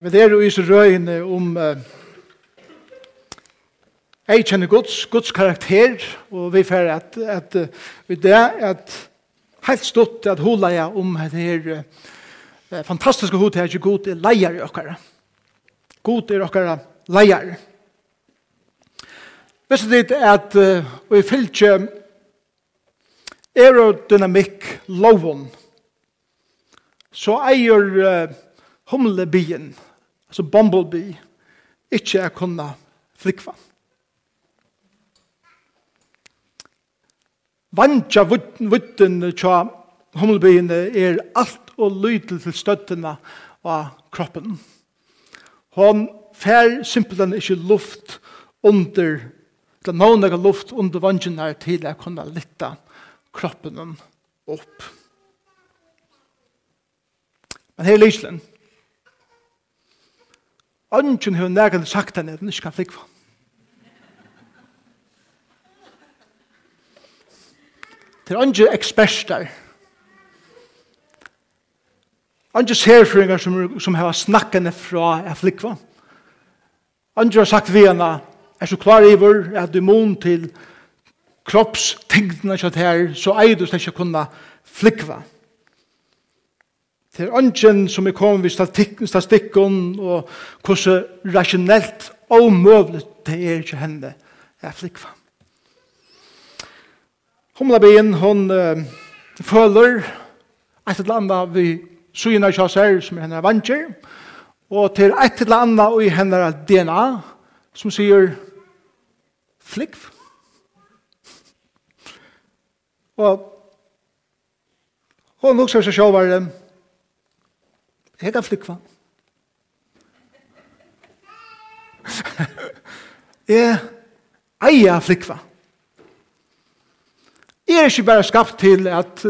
Vi er jo i så røyene om eh, jeg kjenner Guds, Guds karakter, og vi får at, at, at det at helt stått at hun leier om det her uh, fantastiske hodet er ikke god er leier i okkara. God er okkara leier. Hvis det er at uh, vi fylker aerodynamikk loven, så eier uh, humlebien, altså bumblebee, ikke er kunne flikva. Vantja vutten tja humlebien er alt og lydel til støttene av kroppen. Hon fær simpelthen ikke luft under, eller noen er luft under vantjen her til å kunne lytte kroppen opp. Men her er lyslen. Ønsken har nægget sagt henne at hun ikke kan flikva. Det er ønsken eksperter. Ønsken serføringer som, som har snakkene fra at flikva. Ønsken har sagt vi henne, er så klar iver at du mån til kroppstingene kjøtt her, så eier du slett ikke kunne flikva. Flikva. Det er ønsken som er kommet ved statistikken og hvordan rasjonelt og møvlet det er ikke henne jeg flikva. Humlabien, hun uh, føler et eller annet vi syna ikke her som er henne vantjer og til et eller annet i henne DNA som sier flikv. Og hun lukser seg selv Jeg kan flykva. jeg eier flykva. Jeg er ikke bare skapt til at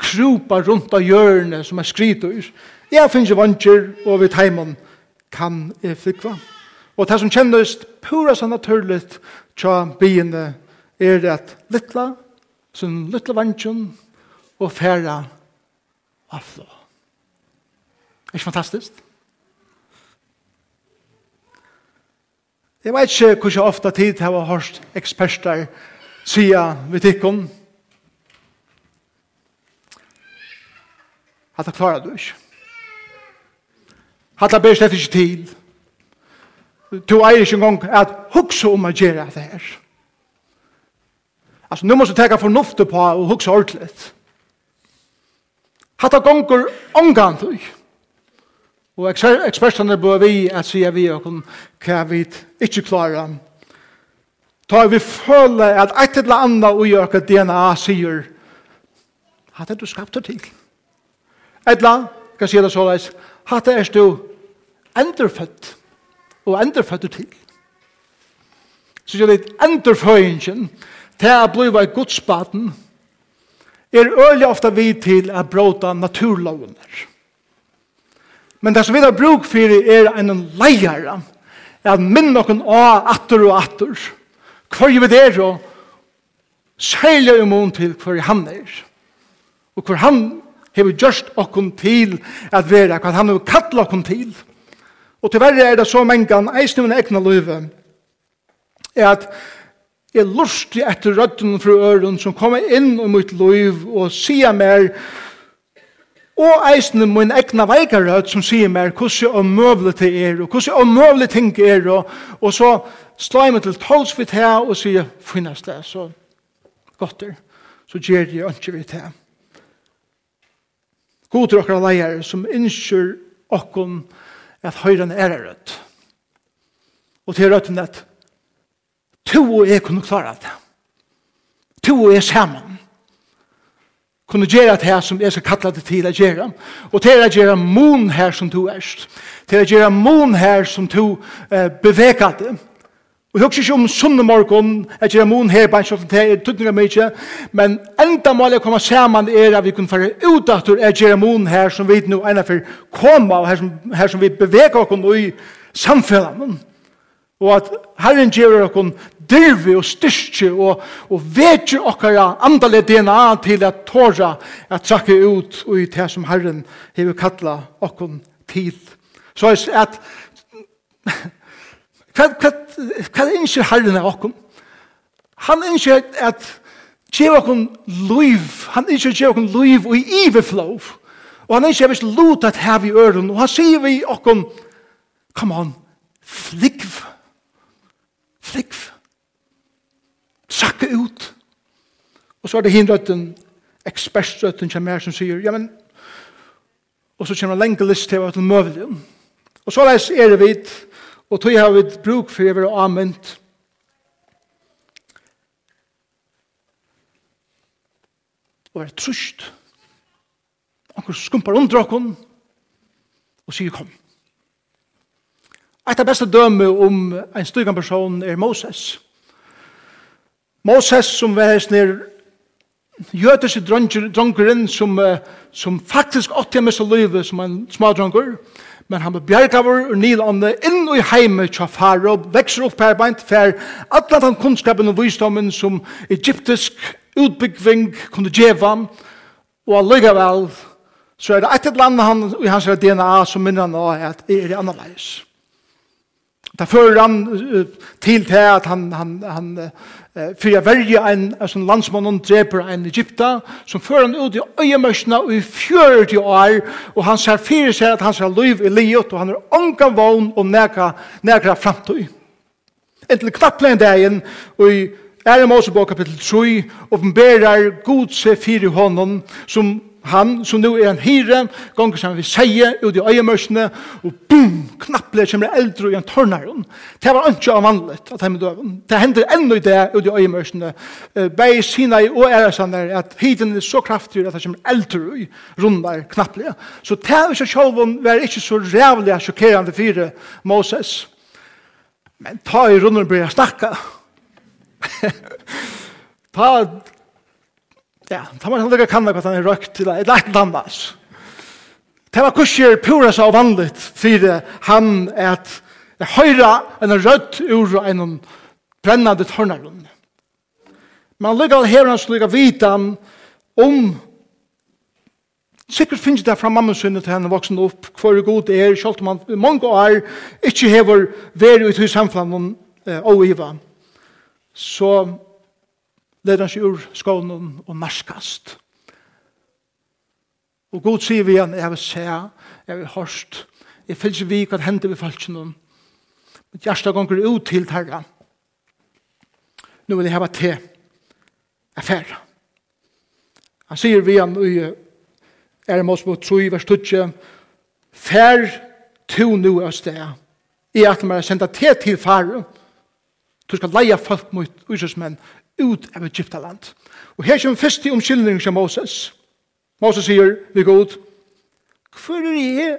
krupa rundt av hjørnet som er skrytur. Jeg finnes vantjer og ved heimann kan jeg flykva. Og det som kjennes pura så naturlig tja byene er det at littla, som littla vantjen og færa avflå ikke fantastisk? Jeg vet ikke hvor jeg ofte tid har jeg hørt eksperter sier vi tikkun at det klarer du ikke. At det ber slett ikke til. Du eier ikke engang at hukse om å gjøre det her. Altså, nå må du tenke fornuftet på å hukse ordentlig. ordentligt. det gonger omgang til ikke. Og ekspertene bør vi at sier vi og hva vi ikke klarer. Ta vi føle at et eller annet og gjør øke DNA sier at du skapt det til. Et eller annet, kan si det såleis, at det er du enderfødt og enderfødt til. Så jeg det endreføyingen til å bli av godsbaten er øyelig ofte vi til å bråta naturlovene. Men det som vi har bruk for er en leier, at minn noen av atter og atter, Hva hver vi er og særlig imot til hva han er. Og hva han har gjort okkon til at vera, hva han har kattla okkon til. Og til verre er det så mange mengan, eisen min egna løyve, er at jeg lustig etter rødden fra øren som kommer inn i mitt løyv og sier mer, og eisne min egna veikarød som sier meg hvordan omøvelig til er, og hvordan omøvelig ting er, og, og så slår jeg meg til tals vidt her og sier, finnes det, så godt er, så gjør jeg ikke vidt her. God til dere leier som innskjør okken at høyren er rødt. Og til rødt at to og jeg kunne klare det. To og jeg sammen kunne gjøre det her som jeg skal kalla det til å gjøre. Og til å gjøre mon her som du erst. Til å gjøre mon her som du eh, beveger det. Og jeg husker ikke om sunne morgen, jeg gjør mon her, bare ikke det er tøtninger mye, men enda mål jeg kommer sammen er at vi kunne føre ut at jeg gjør mon her som vi nå ennå for kommer, og her som, her som vi beveger oss i samfunnet. Og at Herren gjør okkur dirvi og styrke og, og vekje okkara andale DNA til at tåra at trakke ut og i det som Herren hever kalla okkur til. Så er at hva, hva, hva innskjer Herren av okkur? Han innskjer at gjør okkur liv, han innskjer gjør okkur liv og i iverflov. Og han innskjer hvis lot at her i øren og han sier vi okkur, come on, fly Flikv. Sakke ut. Og så er det hinrøtten, ekspertrøtten kommer her som sier, ja, men, og så kommer en lenge list til hva til møvelig. Og så leis er det vidt, og tog har vi bruk for å være anvendt. Og er trusht. Anker skumpar under okken, og sier, kom. Kom. Et av beste døme om en styrkan person er Moses. Moses som var hans nir jødiske dronkeren som, som faktisk åtti av mest livet som en smadronker, men han ble bjergavur og nilande inn i heime tja faro, vekser opp her beint fer alle den kunnskapen og visdommen som egyptisk utbyggving kunne djeva, og allugavel så er det et eller annet han, i hans DNA som minner han av at er annerledes. Det fører han til til at han, han, han uh, fyrir verje en som landsmannen dreper en Egypta, som fører han ut i øyemørsene i 40 år, og han ser fyrir seg at han ser liv i livet, og han er ångan vogn og nekra, nekra framtøy. Entil knapplein dagen, og i Ære Mosebok kapitel 3, åpenberer God seg fyrir hånden, som han som nu er en hyre, gonger som vi sier ut i øyemørsene, og boom, knapple kommer eldre i en tørnaren. Det var ikke av avvandlet at hjemme døven. Det hender enda i det ut i øyemørsene. Begge sina i og æresene er at hiden er så kraftig at det kommer eldre i rundar knapple. Så det er ikke sjålvun, det er ikke så rævlig sjokkerende fire Moses. Men ta i runden blir jeg snakka. ta Ja, ta man aldrig kan vad han är rökt till ett lätt landas. Det var kurser pura så vanligt för han att höra en rött ur en brännande tornagrund. Man lyckas här hans lyckas vitan om Sikkert finnes det fra mamma sinne til henne voksen opp, hver god det er, selv om man mange år ikke hever vært ut i samfunnet og iva. Så leder han seg ur skånen og narskast. Og god sier vi igjen, jeg vil se, jeg vil hørst, jeg vil ikke vite hva hender vi falt noen. Mitt hjerte ganger ut til terra. Nå vil jeg hava te, jeg. Han sier vi igjen og er i på tro i vers 20, Fær to nu av sted, i at man har sendt te til fare, du skal leie folk mot ususmenn, ut av Egyptaland. Og her kommer først til omkyldning til Moses. Moses sier, vi går ut, hvor er jeg?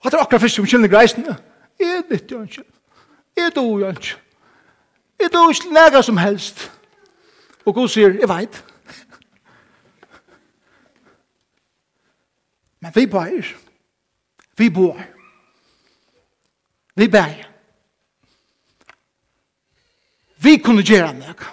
Og det er akkurat først til omkyldning til reisene. Jeg vet jo ikke. Jeg dår jo ikke. Jeg dår ikke nægge som helst. Og Gud sier, jeg vet. Men vi bærer. Vi bor. Vi bærer. Vi kunne gjøre meg.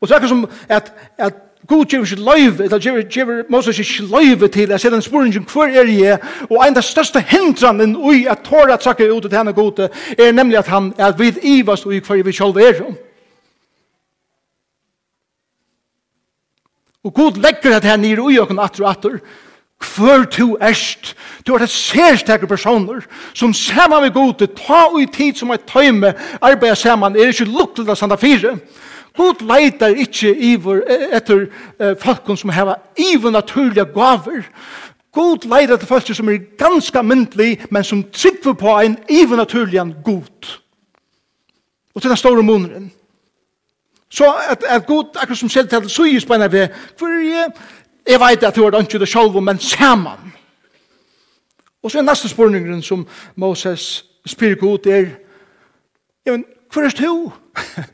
Og så er det som at, at God gjør ikke løyve, eller gjør gjør Moses ikke løyve til, jeg ser den sporingen, hvor er jeg? Og en av de største hindranen ui at tåre at trakka ut til henne gode, er nemlig at han er vid ivast ui hver vi selv er. Og God legger at henne nir ui okken atter og atter, Hver tu erst, du er et særstekke personer som sammen med gode, ta og i tid som et tøyme, arbeid sammen, er ikke lukkelig av sanda fire. God leitar ikkje iver etter eh, folken som heva iver naturlige gaver. God leitar etter folk som er ganska myndelig, men som tryggver på en iver naturlig god. Og til den store måneren. Så at, at god, akkur som selv til, så gis beina ved, for jeg, jeg vet at du har ikke det selv, men sammen. Og så er neste spørningen som Moses spyr god er, ja, men hvor er du?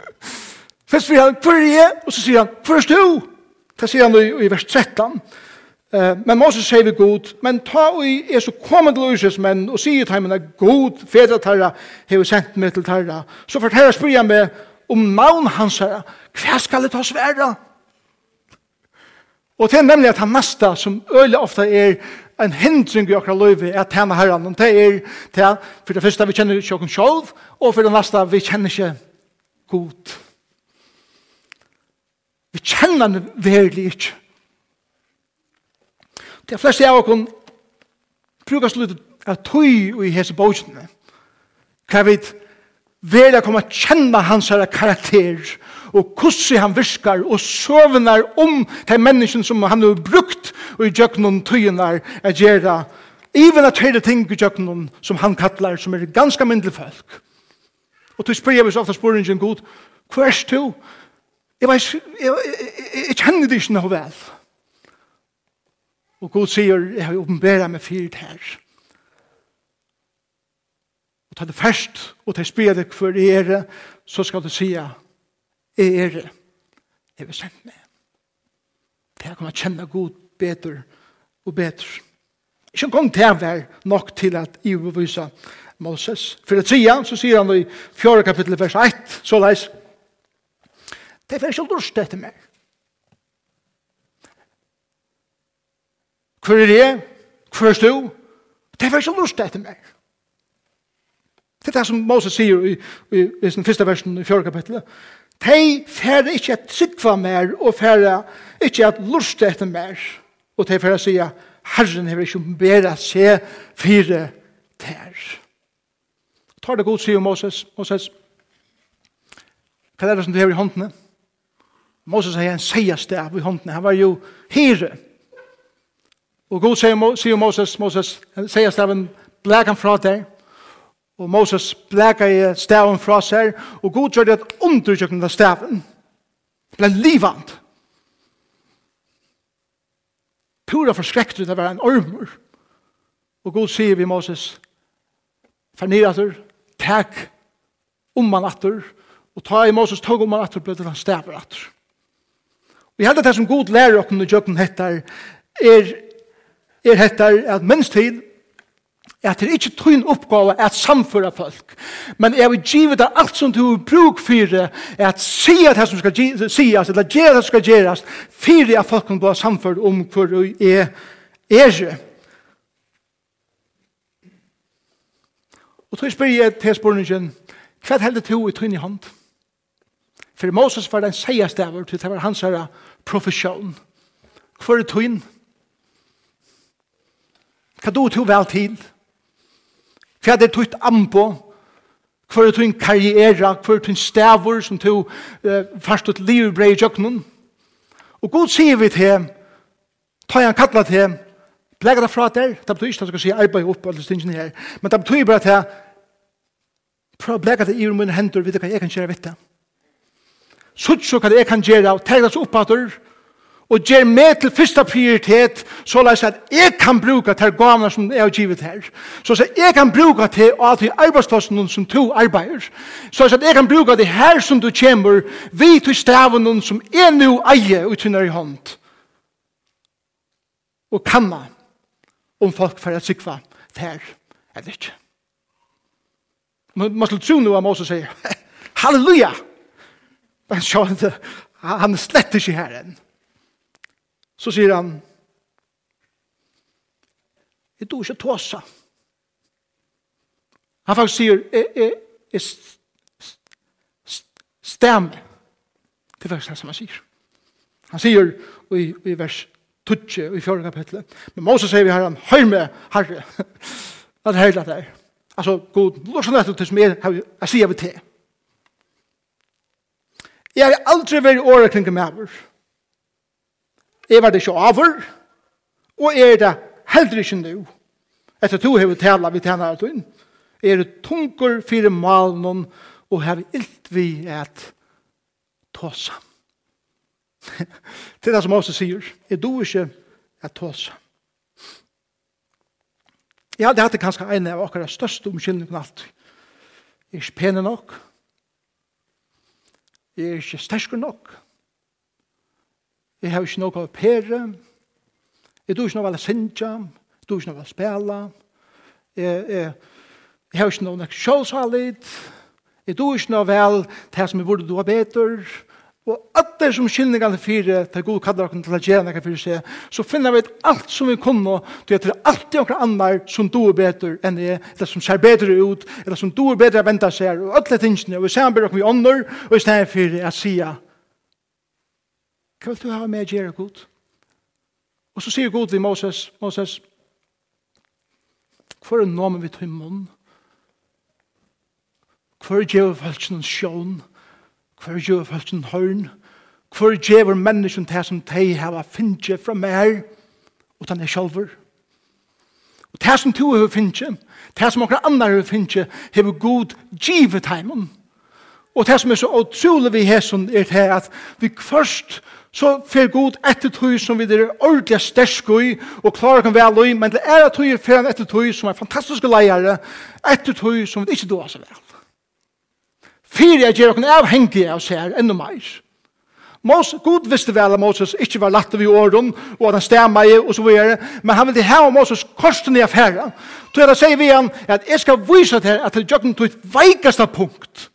Først sier han, hvor er jeg? Og så sier han, hvor er du? Det sier han i, i vers 13. Uh, men Moses sier vi god, men ta og er så kommet til Øyses menn og sier til henne, god, fedre tarra, har vi sendt meg til tarra. Så forteller spyr han meg om navn hans herre, hva skal det ta svære? Og det er nemlig at han nesta, som øyla ofta er en hindring i okra løyvi, er at tjena herran, og det er til, for det første vi kjenner ikke okken sjolv, og for det næsta vi kjenner ikke god. Vi kjenner han verlig ikke. De fleste av okken brukar slutt av tøy i hese bókene. Hva vi vera kommer kjenne hans her karakter, og hvordan han virkar, og søvnar om de mennesken som han har brukt og i djøknen tøyenar er gjerra, even at høyre ting i djøknen som han kallar, som er ganske mindre folk. Og til spyrir vi så ofte spurningen god, hva er du? Jeg, vet, jeg, jeg, jeg kjenner det ikke noe vel. Og god sier, jeg har åpenbæra meg fyrt her og ta det først, og ta spyr deg hver er så skal du si, er det, jeg vil sende meg. Det er kan kjenne god bedre og bedre. Ikke en gang til det var nok til at i bevisa Moses. For det tida, så sier han i 4. kapittel vers 1, så leis, det er ikke lurt etter meg. Hvor er det? Hvor er du? Det er ikke lurt etter meg. Det er det som Moses sier i, i, i sin første versen i fjörde kapittelet. De færre ikke at sykva mer, og færre ikke at lusta etter mer. Og de færre sier, Herren hever ikke bera se fire tær. Tar det god, sier Moses. Moses, hva er det som du har i håndene? Moses har en seiastav i håndene. Han var jo hyre. Og god sier, Moses, Moses, seiastaven blek han fra der. Og Moses bleka i staven fra seg, og god gjør det at underkjøkken av staven ble livant. Pura forskrekt ut av en ormur. Og god sier vi Moses, fornirater, tak om man atter, og ta i Moses tog om man atter, ble det han staver atter. Vi jeg held at det som god lærer okken i kjøkken hettar, er, er hettar at minst tid, at det er ikke tøyn oppgave at samføre folk. Men jeg vil give deg alt som du har bruk for det, at si at det som skal sies, eller gjøre det som skal gjøres, for at folk kan bli samført om hvor du er er. Og så spør jeg til spørningen, hva heldig du i tøyn i hånd? For Moses var den seieste av til det var hans her profesjon. Hvor er tøyn? Hva du tog vel til? Hva Hva er tøyt ambo? Hva er det tøyt karriere? Hva er det tøyt stavur som tøy eh, fast ut liv brei i jøknun? Og god sier vi til hem, ta han kattla til hem, Legg det fra der, det betyr ikke at du skal si arbeid opp alle stingene her, men det betyr bare at jeg prøver å blega det i mine hender, vet du hva jeg kan gjøre, vet du. Sutt så hva jeg kan gjøre, og tegg det opp at du, og gjør meg til første prioritet, så la at jeg kan bruke til gamle som jeg har givet her. Så la jeg kan bruke til at i arbeidsplassen som to arbeider. Så at jeg kan bruke det her som du kommer, vi til stavene som er nå eier utunder i hånd. Og kanna om folk for å sikre der, eller ikke. Man skulle tro nå hva Moses sier. Halleluja! Men sjå, han er slett ikke her enn. Så sier han, jeg tror ikke tåsa. Han faktisk sier, jeg, jeg, jeg st. Det er faktisk det som han sier. Han sier i, i vers 12 i fjorda kapitlet. Men Moses sier vi her, han høy med herre. Det er herlig at det er. Altså, god, lort sånn etter til som jeg, jeg sier vi til. Jeg har aldri vært året kring meg over. Jeg var det ikke over, og jeg er det heller ikke nå. Etter to har vi tala, vi tjener alt inn. Jeg er tunker, fire malen, og har ilt vi et tåsa. Til det som Moses sier, jeg do ikke et tåsa. Ja, det hadde kanskje en av akkurat største omkyldningen alt. Jeg er ikke pene nok. Jeg er ikke sterske nok. Jeg har ikke noe å pere. Jeg tror ikke noe å synge. Jeg tror ikke noe å spille. Jeg, jeg, jeg har ikke noe å sjålsalit. Jeg tror ikke noe vel til som jeg burde du har bedre. Og at det som kynningene fire, til god kallar dere til å gjøre noe for seg, så finner vi alt som vi kunne, til at det er alltid noen annar som du er bedre enn jeg, eller som ser bedre ut, eller som du er bedre å vente seg, og alle tingene, og vi ser bedre om vi ånder, og i stedet for å sige, Hva vil du ha med å gjøre god? Og så sier god til Moses, Moses, hva er noe vi tog munn? munnen? Hva er gjør falskjen en sjån? Hva er gjør falskjen en hørn? Hva er gjør menneskjen til som de har finnet fra meg og den er sjølver? Og det som to har finnet, det som noen andre har finnet, har god givet heimen. Og det som er så utrolig vi hesson er det at vi først så fer god etter tøy som vi er ordentlig sterske i, og klarer kan vel i, men det er at tøy fer han etter tøy som er fantastiske leiere, etter tøy som vi ikke doer så vel. Fyre jeg gjør noen avhengige av seg her, enda mer. Moses, god visste vel at Moses ikke var latt ved åren, og at han stemmer i, og så videre, men han ville ha Moses korsen i affæra. Så jeg sier vi han, at jeg skal vise til at det er jo noe veikeste punkt,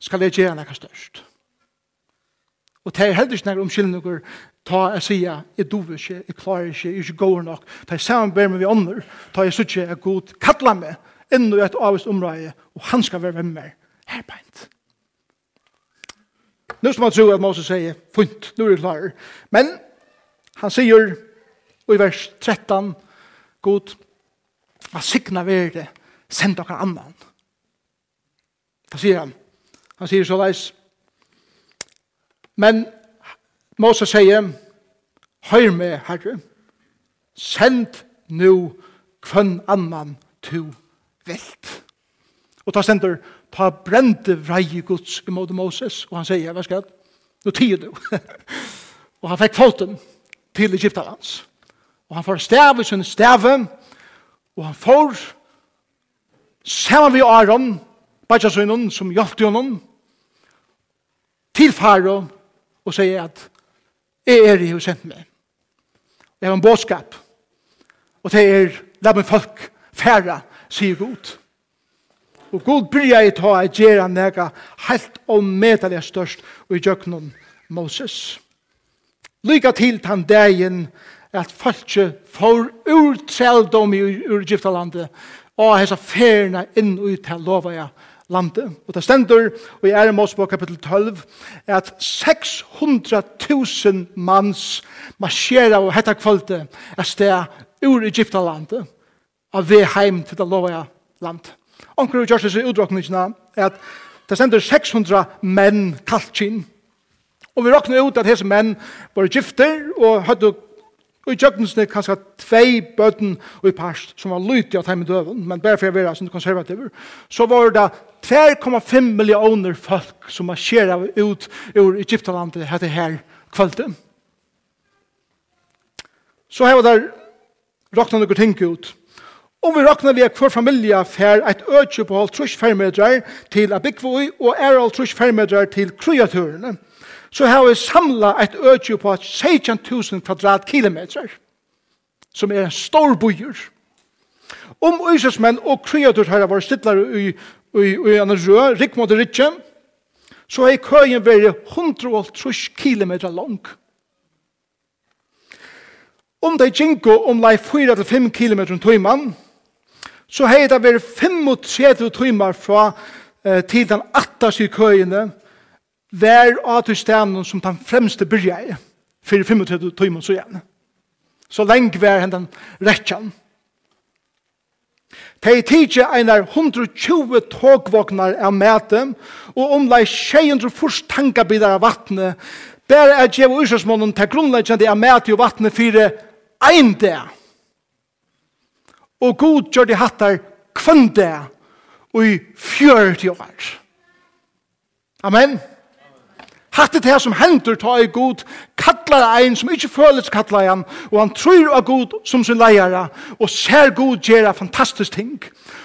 skal jeg gjøre noe størst. Og det er heller ikke om skyldninger, ta jeg sier, jeg dover ikke, jeg klarer ikke, jeg er ikke god nok. Ta jeg samarbeider med vi ånder, ta jeg sier ikke, jeg god, kattler meg, enda et avvist område, og han skal være med meg. Her på en. Nå skal man tro at Moses sier, funt, nå er jeg klar. Men han sier, og i vers 13, god, hva sikna vi det, send dere annan. Da sier han, han sier så leis, Men Moses sier, Høyr meg, Herre, send nu kvann annan to velt. Og ta sender, ta brente vrei Guds måte Moses, og han sier, hva skal jeg? Nå tider du. og han fikk foten til Egyptar. Og han får stave sin stave, og han får sammen vi Aron, Bajasunun, som hjelpte honom, til Faro, og sier at jeg er i hos sendt meg. Jeg har en båtskap. Og det er, la meg folk færa, sier Gud. Og Gud bryr jeg ta at gjøre nega helt og medelig størst og i djøknen Moses. Lykke til den dagen at folk får ur trældom i Urgiftalandet og hessa ferna inn ut til lova jeg landet. Og det stender, og i er på kapittel 12, at 600.000 manns marsjerer og hetta kvölde er sted ur Egyptalandet av vei heim til det lovaja land. Onker og Gjørsnes i er at det stender 600 menn kallt kinn. Og vi råkner ut at hese menn var gifter og hadde Og i tjøkkensne kanskje tvei bøtten og i parst som var lytig av time døven, men bare for jeg være sånn konservativer, så var det 2,5 millioner folk som var skjera ut ur Egyptalandet hette her kvalitet. Så her var det råkna noen ting ut. Og vi råkna vi hver familie fer et øtje på halv trus fermetrar til Abikvoi og er halv trus fermetrar til kreaturene. Og så har vi samla et økje på 16.000 kvadratkilometer, som er en stor byer. Om øysesmenn og kreatur har vært stidlare i, i, i en rød, rikmåte rikje, så har køyen vært 130 kilometer lang. Om det ginko om lei 4-5 kilometer tøyman, så har det vært 35 tøymar fra eh, til den attas i køyene, vær av til som den fremste byrja i, for 35 timer så igjen. Så lenge vær henne den rettjen. De tidsi einar 120 togvognar av mæte, og omlai 600 først tankabidar av vattnet, bare er djev og ursasmånen til grunnleggjande av mæte og vattnet fyrir ein dag. Og god gjør de hattar kvann dag, og i fjør til år. Amen. Amen. Hatt det her som hender ta i god, kallar ein som ikkje føles kallar han, og han tror av god som sin leiare, og ser god gjøre fantastisk ting.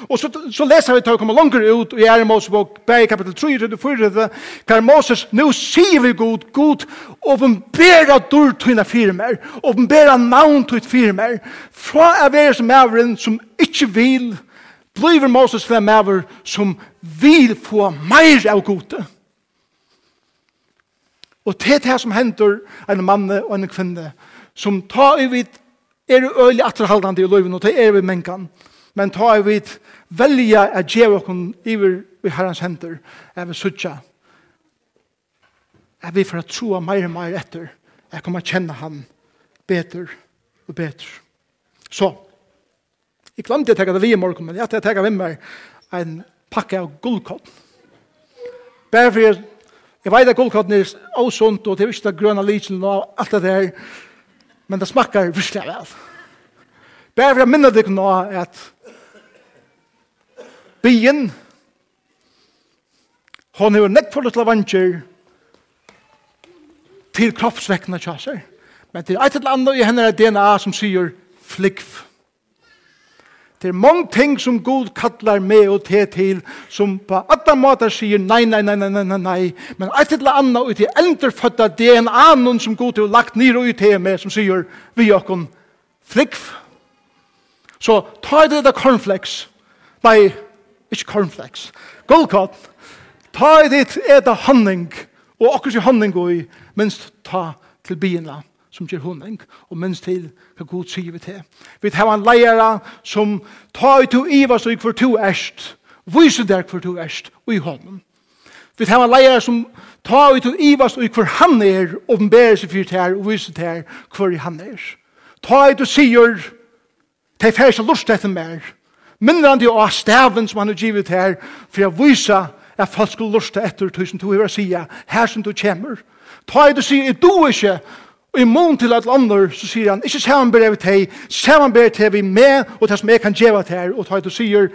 Og så, så leser vi til å komme langer ut, og i er Mosebok, bæg kapitel 3, 34, hver Moses, nu sier vi god, god, åpenbæra dur tøyna firmer, åpenbæra navn tøyt firmer, fra er vi som maveren som ikkje vil, blir Moses til en maver som vil få meir av gode. Og det er det som hender en mann og en kvinne som tar i vidt er øyelig atterhaldende i løyven og det er vi mennkene. Men tar i vidt velja at gjøre oss iver i herrens hender er vi suttja. Er vi for at troa mer og mer etter jeg kommer å kjenne ham bedre og bedre. Så, jeg glemte å tenke det vi i morgen, men jeg tenkte å tenke med meg en pakke av gullkopp. Bare for Jeg vet at gullkotten er åsunt, og det er ikke det grønne lysen og alt det der, men det smakker virkelig vel. Bare for jeg minner deg nå at byen, hon er nekk for little vanger til kroppsvekkene kjasser. Men til et eller annet i henne er DNA som sier flikv. Det er mange ting som Gud kallar med og te til, som på alle måter sier nei, nei, nei, nei, nei, nei, nei. Men et eller annet ut i eldrefødda DNA noen som Gud har lagt ned og ut til meg, som sier vi åkken flikv. Så ta i det der cornflakes. Nei, ikke cornflakes. Goldkott. Ta i ditt honning, og akkurat honning og i, minst ta til bienland som gjør hundring, og minst til hva god sier vi til. Vi tar en leire som tar ut og iver så hvor to erst, viser der for to erst, og i hånden. Vi tar en leire som tar ut og iver så hvor han er, åpenberer seg for her, og viser der hvor han er. Ta ut og sier, det er færre som lust etter mer, mindre han til å ha staven som han har givet her, for jeg viser at folk skulle lust etter tusen to, og jeg sier, her som du kommer. Ta ut og sier, du er ikke, Og i mån til at andre, så sier han, ikke saman ber jeg til deg, ber jeg til vi med, og det som jeg kan gjøre til her, og ta til sier,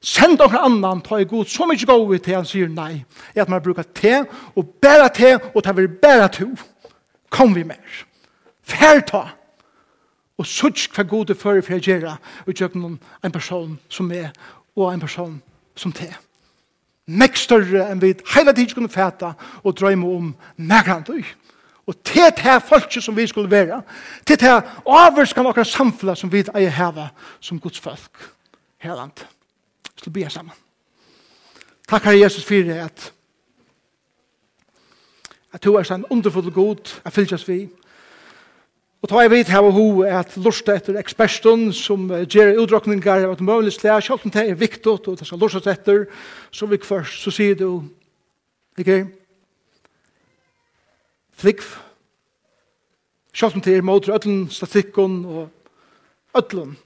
send dere annan, ta i god, så mye gå vi til han sier nei, er at man bruker te, og bæra te, og ta vi bæra to. Kom vi mer. Fær ta. Og sutt hva god det fører for å gjøre, og gjøre noen en person som er, og en person som te. Mek større enn vi heila tids kunne fæta, og drøyme om megrandøy. Mek Og til det her folket som vi skulle være, til det her avvurskan okkar samfunnet som vi eier heva som Guds folk. Herland. Vi skal be sammen. Takk Herre Jesus for det at at du er sånn underfull god at fylgjast vi. Og ta jeg vidt her og ho at lorsta etter eksperten som gjør utdrukningar av et mulig slag, selv om det er viktig og det skal lorsta etter, så vi først, så sier du, ikke, flikv. Sjalt om til er mot öllum statikkun og öllum